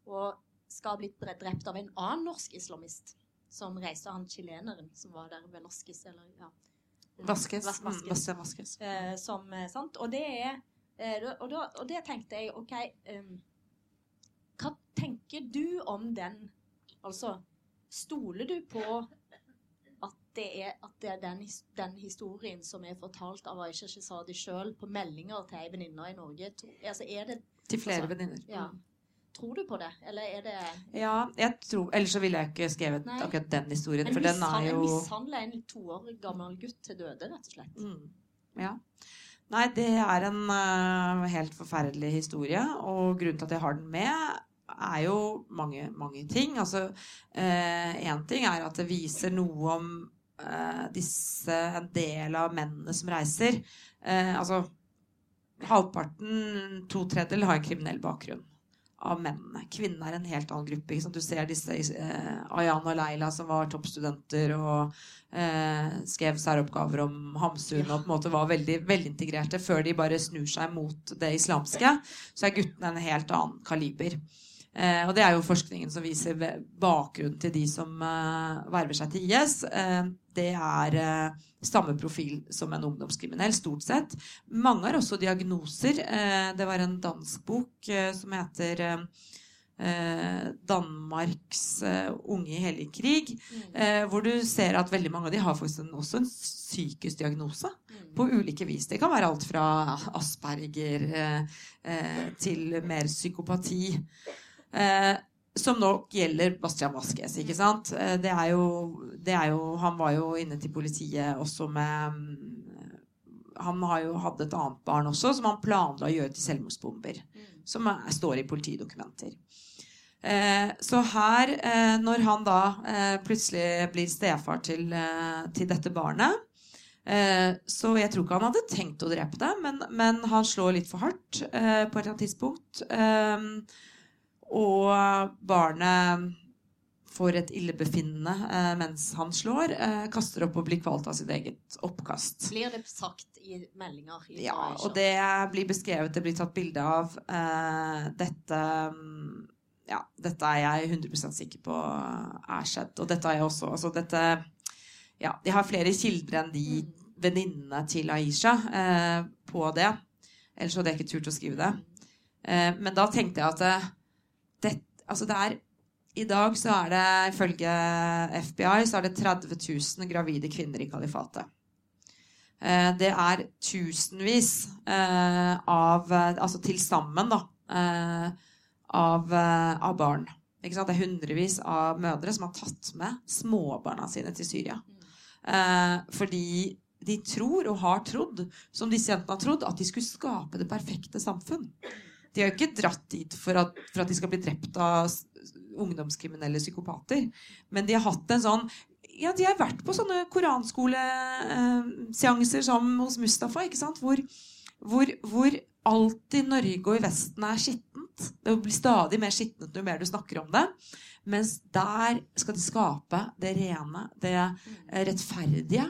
Og skal ha blitt drept av en annen norsk islamist som reiste han chileneren som var der, Velasquez, eller ja. Vaskes. Vas Vaskes. Vaskes. Vasquez. Eh, som, eh, sant? Og det er eh, og, da, og, det tenkte jeg OK um, Hva tenker du om den? Altså, stoler du på at det er, at det er den, den, historien som er fortalt av Aisha Shizadi sjøl på meldinger til ei venninne i Norge? Altså, er det Til flere altså, venninner. Ja. Mm. Tror du på det, eller er det Ja, jeg tror Ellers så ville jeg ikke skrevet Nei. akkurat den historien, en for den er jo En mishandla en to år gammel gutt til døde, rett og slett. Mm. Ja. Nei, det er en uh, helt forferdelig historie, og grunnen til at jeg har den med, er jo mange, mange ting. Altså, én uh, ting er at det viser noe om uh, disse En del av mennene som reiser. altså halvparten, to tredjedeler, har en kriminell bakgrunn av mennene. Kvinnene er en helt annen gruppe. Du ser disse eh, Ayan og Leila som var toppstudenter og eh, skrev særoppgaver om Hamsun og på en måte var veldig velintegrerte før de bare snur seg mot det islamske. Så er guttene en helt annen kaliber. Eh, og det er jo forskningen som viser bakgrunnen til de som eh, verver seg til IS. Eh, det er eh, stammeprofil som en ungdomskriminell, stort sett. Mange har også diagnoser. Eh, det var en dansk bok eh, som heter Danmarks unge i hellig krig. Mm. hvor du ser at veldig mange av de har faktisk også en psykisk diagnose. Mm. På ulike vis. Det kan være alt fra asperger til mer psykopati. Eh, som nok gjelder Bastian Vasques, ikke sant. Eh, det er, jo, det er jo Han var jo inne til politiet også med mm, Han har jo hatt et annet barn også som han planla å gjøre til selvmordsbomber. Mm. Som er, står i politidokumenter. Eh, så her, eh, når han da eh, plutselig blir stefar til, eh, til dette barnet så jeg tror ikke han hadde tenkt å drepe det, men, men han slår litt for hardt på et eller annet tidspunkt. Og barnet får et illebefinnende eh, mens han slår. Eh, kaster opp og blir kvalt av sitt eget oppkast. Blir det sagt i meldinger? I ja, og det blir beskrevet, det blir tatt bilde av. Eh, dette ja, dette er jeg 100% sikker på er skjedd. Og dette har jeg også. Altså dette Ja, de har flere kilder enn de mm. venninnene til Aisha eh, på det. Ellers hadde jeg ikke turt å skrive det. Eh, men da tenkte jeg at altså det er I dag så er det ifølge FBI så er det 30 000 gravide kvinner i kalifatet. Eh, det er tusenvis eh, av Altså til sammen, da. Eh, av, av, barn. Det er hundrevis av mødre som har tatt med småbarna sine til Syria. fordi de tror, og har trodd, som disse jentene har trodd, at de skulle skape det perfekte samfunn. De har jo ikke dratt dit for at, for at de skal bli drept av ungdomskriminelle psykopater. Men de har hatt en sånn Ja, de har vært på sånne koranskoleseanser eh, som hos Mustafa, ikke sant? Hvor, hvor, hvor alltid Norge og i Vesten er skittent. Det blir stadig mer skittent jo mer du snakker om det. Mens der skal de skape det rene, det rettferdige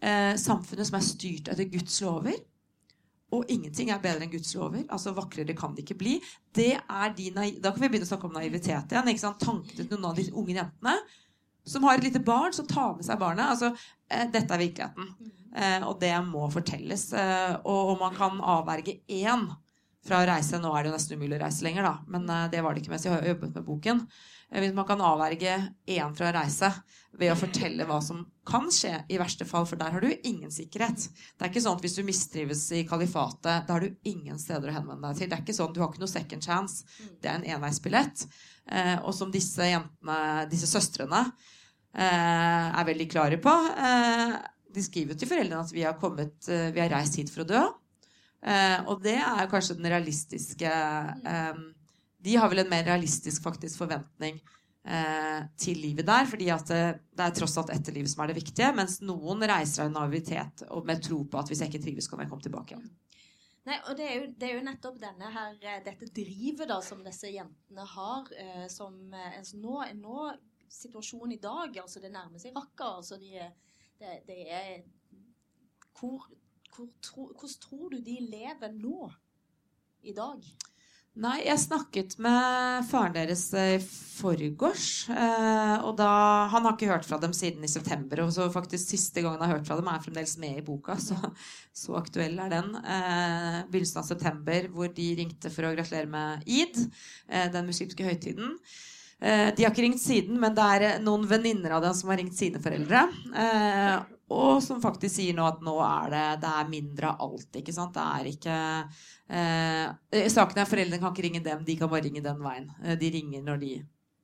eh, samfunnet som er styrt etter Guds lover. Og ingenting er bedre enn Guds lover. altså Vakrere kan det ikke bli. Det er de Da kan vi begynne å snakke om naivitet igjen. ikke sant? Tankene til noen av de unge jentene som har et lite barn, som tar med seg barnet. altså eh, Dette er virkeligheten. Eh, og det må fortelles. Eh, og om man kan avverge én fra å reise Nå er det jo nesten umulig å reise lenger, da, men eh, det var det ikke mens jeg jobbet med boken. Eh, hvis man kan avverge én fra å reise ved å fortelle hva som kan skje i verste fall, for der har du ingen sikkerhet. Det er ikke sånn at hvis du mistrives i kalifatet, da har du ingen steder å henvende deg til. Det er ikke sånn, Du har ikke noe second chance. Det er en enveisbillett. Eh, og som disse jentene, disse søstrene, eh, er veldig klare på. Eh, de skriver jo til foreldrene at vi har, kommet, eh, vi har reist hit for å dø. Eh, og det er kanskje den realistiske De har vel en mer realistisk faktisk forventning eh, til livet der. fordi det, det er tross alt etterlivet som er det viktige. Mens noen reiser av naivitet og med tro på at hvis jeg ikke trives, kan jeg komme tilbake igjen. Nei, og det er, jo, det er jo nettopp her, eh, dette drivet da, som disse jentene har. Eh, som eh, altså nå, nå, Situasjonen i dag, altså det nærmer seg rakker. altså de, det er hvor, hvor tro, Hvordan tror du de lever nå? I dag? Nei, jeg snakket med faren deres i forgårs. Eh, og da, Han har ikke hørt fra dem siden i september. Og så faktisk siste gangen han har hørt fra dem, er fremdeles med i boka. Så, så aktuell er den. Eh, begynnelsen av september, hvor de ringte for å gratulere med id, eh, den muslimske høytiden. Eh, de har ikke ringt siden, men det er noen venninner av dem som har ringt sine foreldre. Eh, og som faktisk sier nå at nå er det, det er mindre av alt. ikke sant? Det er ikke eh, Saken er foreldrene kan ikke ringe dem, de kan bare ringe den veien. Eh, de ringer når de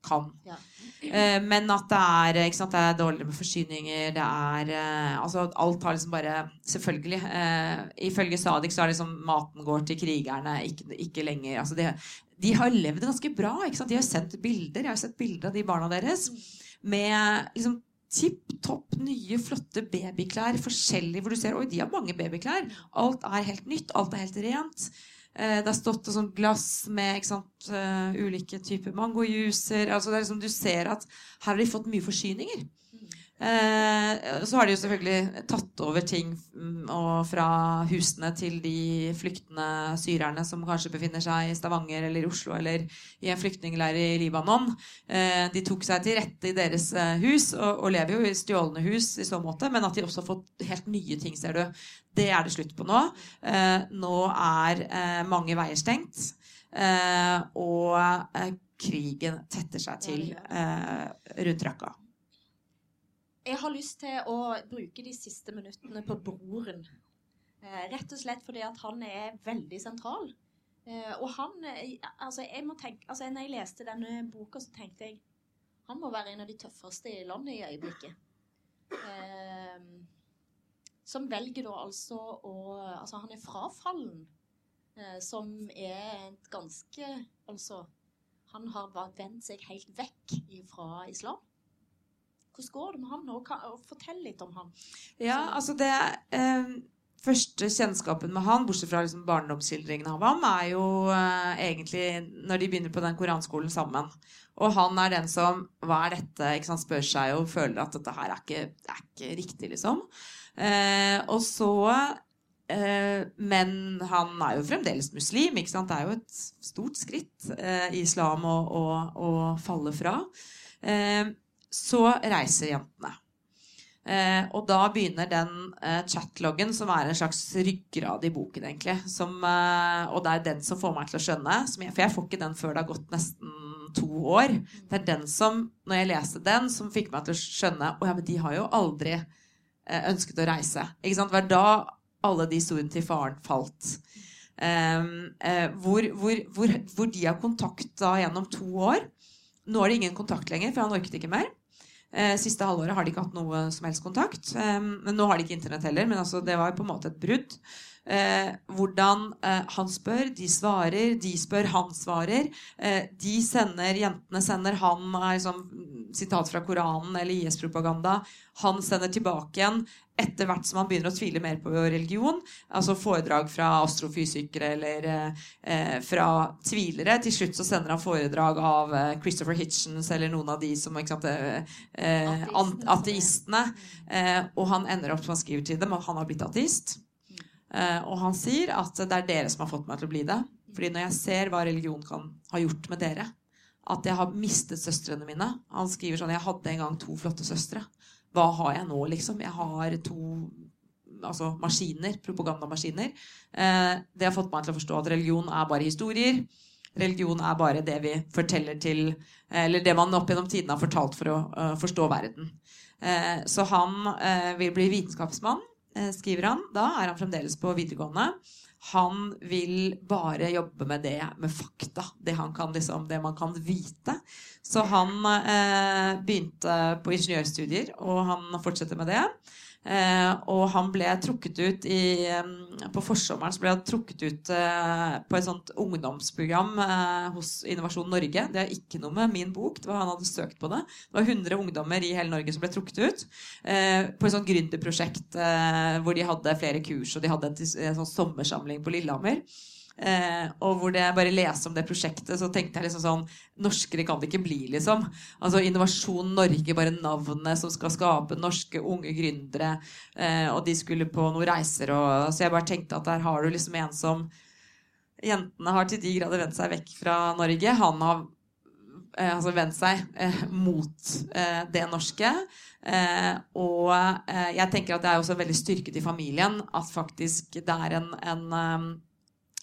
kan. Ja. Eh, men at det er, ikke sant, det er dårligere med forsyninger, det er eh, Altså alt har liksom bare Selvfølgelig. Eh, ifølge Sadik så er liksom maten går til krigerne, ikke, ikke lenger. Altså de, de har levd ganske bra. ikke sant? De har sendt bilder. Jeg har sett bilder av de barna deres med liksom tipp topp nye, flotte babyklær. Forskjellig, hvor du ser oi, de har mange babyklær. Alt er helt nytt. Alt er helt rent. Eh, det har stått et sånt glass med sant, uh, ulike typer mangojuicer. Altså liksom, du ser at her har de fått mye forsyninger. Eh, så har de jo selvfølgelig tatt over ting mm, og fra husene til de flyktende syrerne som kanskje befinner seg i Stavanger eller i Oslo eller i en flyktningleir i Libanon. Eh, de tok seg til rette i deres eh, hus og, og, lever jo i stjålne hus i så måte, men at de også har fått helt nye ting, ser du. Det er det slutt på nå. Eh, nå er eh, mange veier stengt. Eh, og krigen tetter seg til rundt Raqqa. Jeg har lyst til å bruke de siste minuttene på broren. Eh, rett og slett fordi at han er veldig sentral. Eh, og han eh, altså, jeg tenke, altså, når jeg leste denne boka, så tenkte jeg han må være en av de tøffeste i landet i øyeblikket. Som velger da altså å Altså, han er frafallen. Som er et ganske Altså, han har vendt seg helt vekk fra islam. Hvordan går det med han nå? Fortell litt om han. Ja, altså det eh, Første kjennskapen med han, bortsett fra liksom barndomsskildringene av ham, er jo eh, egentlig når de begynner på den koranskolen sammen. Og han er den som Hva er dette? ikke sant, spør seg og føler at dette her er ikke, er ikke riktig, liksom. Eh, og så eh, men han er jo fremdeles muslim. ikke sant? Det er jo et stort skritt eh, i islam å, å, å falle fra. Så reiser jentene. Eh, og da begynner den eh, chatloggen, som er en slags ryggrad i boken, egentlig. Som, eh, og det er den som får meg til å skjønne. Jeg, for jeg får ikke den før det har gått nesten to år. Det er den som, når jeg leste den, som fikk meg til å skjønne Å ja, men de har jo aldri eh, ønsket å reise. Ikke sant? Det var da alle de historiene til faren falt. Ehm, eh, hvor, hvor, hvor, hvor de har kontakt da gjennom to år. Nå er det ingen kontakt lenger, for han orket ikke mer. Eh, siste halvåret har de ikke hatt noe som helst kontakt. Eh, men nå har de ikke internett heller, men altså, det var på en måte et brudd. Eh, hvordan eh, han spør, de svarer, de spør, han svarer. Eh, de sender, Jentene sender han liksom, sitat fra Koranen eller IS-propaganda. Han sender tilbake igjen etter hvert som han begynner å tvile mer på religion. Altså foredrag fra astrofysikere eller eh, fra tvilere. Til slutt så sender han foredrag av eh, Christopher Hitchens eller noen av de som sant, eh, ateistene. Eh, og han ender opp som han skriver til dem, og han har blitt ateist. Eh, og han sier at det er dere som har fått meg til å bli det. Fordi når jeg ser hva religion kan ha gjort med dere, at jeg har mistet søstrene mine Han skriver sånn Jeg hadde en gang to flotte søstre. Hva har jeg nå, liksom? Jeg har to altså maskiner, propagandamaskiner. Eh, det har fått meg til å forstå at religion er bare historier. Religion er bare det vi forteller til Eller det man opp gjennom tiden har fortalt for å forstå verden. Eh, så han vil bli vitenskapsmann. Eh, skriver han. Da er han fremdeles på videregående. Han vil bare jobbe med det med fakta. Det, kan, liksom, det man kan vite. Så han eh, begynte på ingeniørstudier, og han fortsetter med det. Eh, og han ble trukket ut i, På forsommeren så ble han trukket ut eh, på et sånt ungdomsprogram eh, hos Innovasjon Norge. Det har ikke noe med min bok. det var Han hadde søkt på det. Det var 100 ungdommer i hele Norge som ble trukket ut. På et sånt gründerprosjekt hvor de hadde flere kurs, og de hadde en, en sånn sommersamling på Lillehammer. Eh, og hvor det bare leste om det prosjektet, så tenkte jeg liksom sånn Norskere kan det ikke bli, liksom. Altså Innovasjon Norge, bare navnet som skal skape norske unge gründere. Eh, og de skulle på noen reiser, og Så jeg bare tenkte at der har du liksom en som Jentene har til de grader vendt seg vekk fra Norge. Han har eh, altså vendt seg eh, mot eh, det norske. Eh, og jeg tenker at det er også veldig styrket i familien at faktisk det er en, en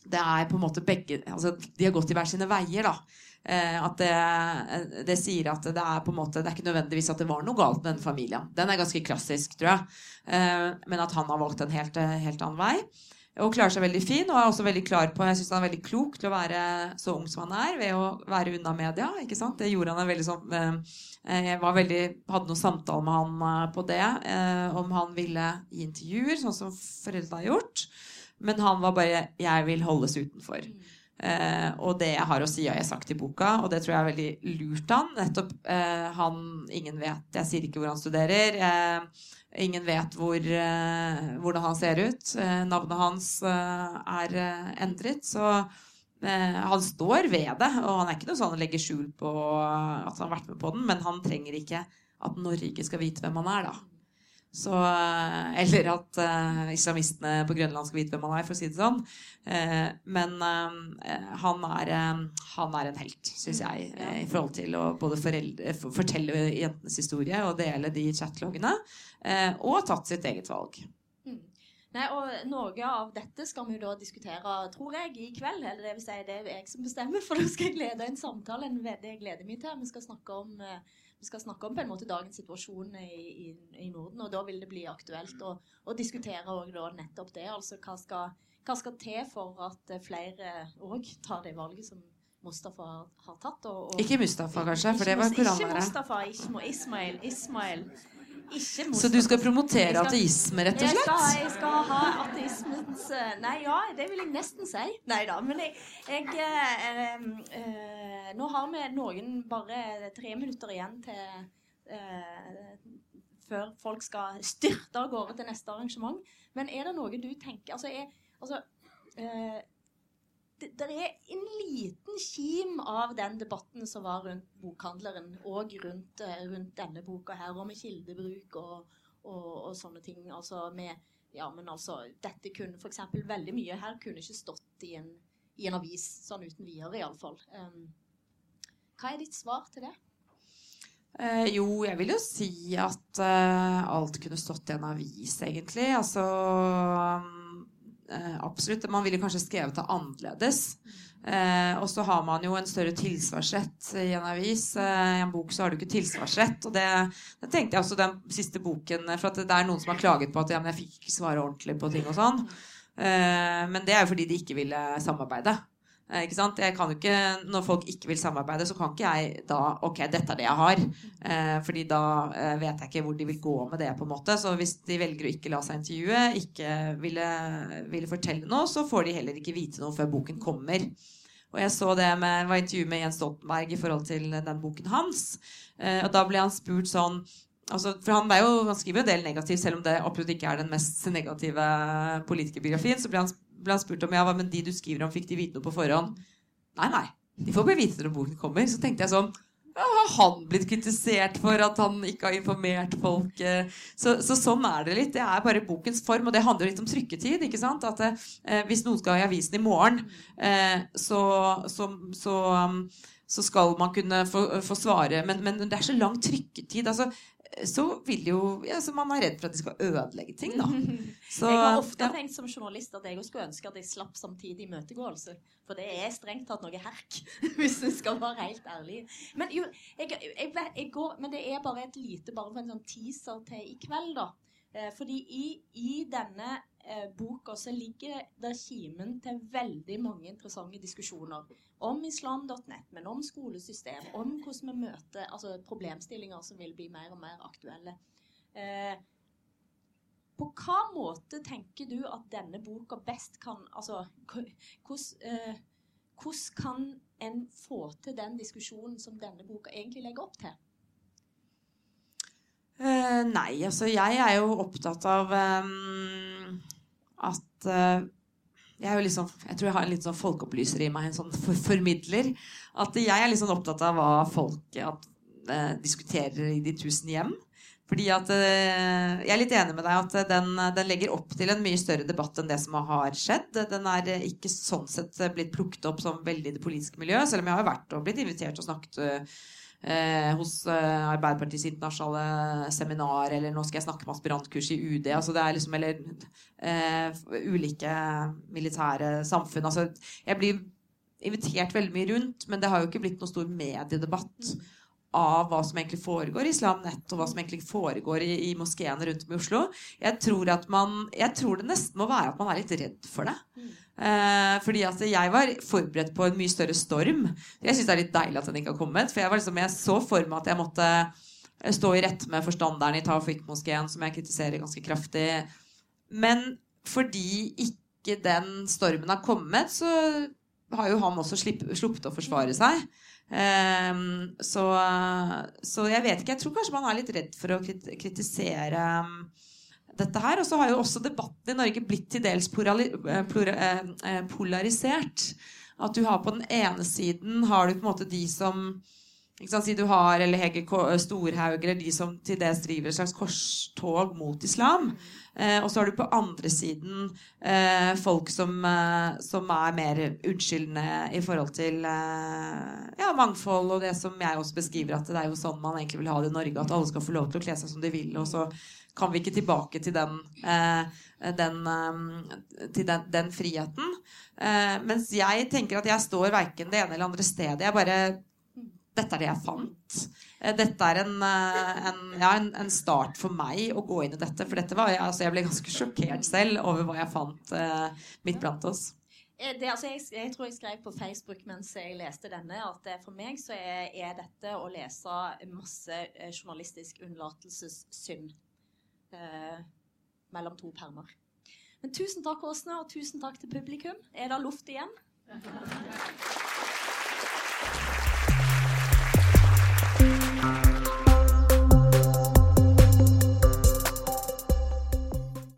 det er på en måte begge altså De har gått i hver sine veier, da. Eh, at det, eh, det, sier at det er på en måte Det er ikke nødvendigvis at det var noe galt med den familien. Den er ganske klassisk, tror jeg. Eh, men at han har valgt en helt, helt, annen vei. Og klarer seg veldig fin, og er også veldig klar på Jeg syns han er veldig klok til å være så ung som han er, ved å være unna media. ikke sant? Det gjorde han veldig sånn Jeg var veldig, hadde noen samtaler med han på det, om han ville gi intervjuer, sånn som foreldrene har gjort. Men han var bare 'jeg vil holdes utenfor'. Eh, og det jeg har å si, har jeg sagt i boka, og det tror jeg er veldig lurt han. Nettopp eh, han Ingen vet Jeg sier ikke hvor han studerer. Eh, ingen vet hvor, eh, hvordan han ser ut. Eh, navnet hans eh, er endret. Så han står ved det, og han er ikke noe sånn å legge skjul på at han har vært med på den, men han trenger ikke at Norge skal vite hvem han er, da. Så, eh, eller at uh, islamistene på Grønland skal vite hvem han er, for å si det sånn. Uh, men uh, han, er, han, er, en helt, syns jeg, i forhold til å både foreldre, fortelle jentenes historie og dele de chatloggene. og tatt sitt eget valg. Mm. Nei, og Noe av dette skal vi jo da diskutere, tror jeg, i kveld. Eller det vil si, det er jeg som bestemmer, *laughs* for da skal jeg lede en samtale. En jeg gleder meg til. Vi skal snakke om vi skal snakke om på en måte dagens situasjon i, i, i Norden. Og da vil det bli aktuelt å, å diskutere nettopp det. Altså hva skal, hva skal til for at flere òg tar det valget som Mustafa har tatt. Og, og, ikke Mustafa, kanskje, for det var koranlærer. Ikke Mustafa, Ismail. Ismail. Så du skal promotere skal, ateisme, rett og slett? Jeg skal, jeg skal, ha ateismens eh, Nei, ja, det vil jeg nesten si. Nei da, men jeg, jeg øh, øh, Nå har vi noen bare tre minutter igjen til øh, før folk skal styrte av gårde til neste arrangement. Men er det noe du tenker Altså, jeg, altså det, er en liten kim av den debatten som var rundt bokhandleren, og rundt, eh, rundt denne boka her, og med kildebruk og, og, og sånne ting. Altså med Ja, men altså Dette kunne f.eks. veldig mye her kunne ikke stått i en, i en avis, sånn uten videre iallfall. Um, hva er ditt svar til det? Eh, jo, jeg vil jo si at eh, alt kunne stått i en avis, egentlig. Altså um, absolutt. Man ville kanskje skrevet det annerledes. Eh, og så har man jo en større tilsvarsrett i en avis. Eh, I en bok så har du ikke tilsvarsrett. Og det, det, tenkte jeg også den siste boken For det er noen som har klaget på at ja, men jeg fikk ikke svare ordentlig på ting og sånn. Eh, men det er jo fordi de ikke ville samarbeide. Eh, ikke sant? Jeg kan jo ikke, Når folk ikke vil samarbeide, så kan ikke jeg da Ok, dette er det jeg har. Eh, fordi da eh, vet jeg ikke hvor de vil gå med det. på en måte Så hvis de velger å ikke la seg intervjue, ikke ville, ville fortelle noe, så får de heller ikke vite noe før boken kommer. Og jeg så det med, var intervju med Jens Stoltenberg i forhold til den boken hans. Eh, og da ble han spurt sånn Altså, for han, jo, han, skriver jo en del negativt, selv om det absolutt ikke er den mest negative politikerbiografien. Så ble han ble han spurt om ja, men de du skriver om, fikk de vite noe på forhånd? Nei, nei. De får bare vite når boken kommer. Så tenkte jeg sånn ja, Har han blitt kritisert for at han ikke har informert folk? Så, så, sånn er det litt. Det er bare bokens form, og det handler litt om trykketid. ikke sant? At eh, Hvis noen skal i avisen i morgen, eh, så, så, så, um, så, skal man kunne få, få svare. Men, men, det er så lang trykketid. altså så vil jo ja, så Man er redd for at de skal ødelegge ting, da. *laughs* Så, jeg har ofte ja. tenkt som journalist at jeg også skulle ønske at jeg slapp samtidig møtegåelse. For det er strengt tatt noe herk, *laughs* hvis en skal være helt ærlig. Men, jo, jeg, jeg, jeg går, men det er bare et lite bare for en sånn teaser til i kveld, da. Eh, fordi i, i denne eh, boka så ligger der kimen til veldig mange interessante diskusjoner om islam.net, men om skolesystem, om hvordan vi møter altså problemstillinger som vil bli mer og mer aktuelle. Eh, på hva måte tenker du at denne boka best kan Altså hvordan eh, kan en få til den diskusjonen som denne boka egentlig legger opp til? Uh, nei, altså jeg er jo opptatt av um, at uh, jeg, liksom, jeg tror jeg har en litt sånn folkeopplyser i meg, en sånn for formidler. At jeg er litt sånn opptatt av hva folk at, uh, diskuterer i de tusen hjem. Fordi at Jeg er litt enig med deg at den, den, legger opp til en mye større debatt enn det som har skjedd. Den er ikke sånn sett blitt plukket opp som veldig i det politiske miljøet, selv om jeg har vært og blitt invitert og snakket eh, hos eh, Arbeiderpartiets internasjonale seminar, eller nå skal jeg snakke med aspirantkurs i UD. altså det er liksom, Eller eh, ulike militære samfunn. altså Jeg blir invitert veldig mye rundt, men det har jo ikke blitt noen stor mediedebatt av hva som egentlig foregår i Islam Nett, og hva som egentlig foregår i, i moskeene rundt om i Oslo. Jeg tror, at man, jeg tror det nesten må være at man er litt redd for det. Mm. Eh, fordi altså, jeg var forberedt på en mye større storm. Jeg syns det er litt deilig at den ikke har kommet. For jeg, var liksom, jeg så for meg at jeg måtte stå i rette med forstanderen i Tawfik-moskeen, som jeg kritiserer ganske kraftig. Men fordi ikke den stormen har kommet, så har jo han også sluppet å forsvare seg. Um, så, så, jeg vet ikke. Jeg tror kanskje man er litt redd for å kritisere um, dette her. Og så har jo også debatten i Norge blitt til dels eh, eh, polarisert. At du har på den ene siden har du på en måte de som Si du har eller Hege Storhaug eller de som til dels driver et slags korstog mot islam. Eh, og så har du på andre siden eh, folk som, eh, som er mer unnskyldende i forhold til eh, ja, mangfold og det som jeg også beskriver, at det er jo sånn man egentlig vil ha det i Norge, at alle skal få lov til å kle seg som de vil. og så kan vi ikke tilbake til den, eh, den, eh, til den, den friheten. Eh, mens jeg tenker at jeg står verken det ene eller andre stedet. Jeg bare Dette er det jeg fant. Eh, Dette er en, eh, en, ja, en, en start for meg å gå inn i dette. For dette var, altså jeg ble ganske sjokkert selv over hva jeg fant eh, midt blant oss. Eh, Det, altså, jeg, jeg tror jeg skrev på Facebook mens jeg leste denne, at for meg så er, er dette å lese masse journalistisk unnlatelsessynd eh, mellom to permer. Men tusen takk, Åsne, og tusen takk til publikum. Er det luft igjen? *laughs*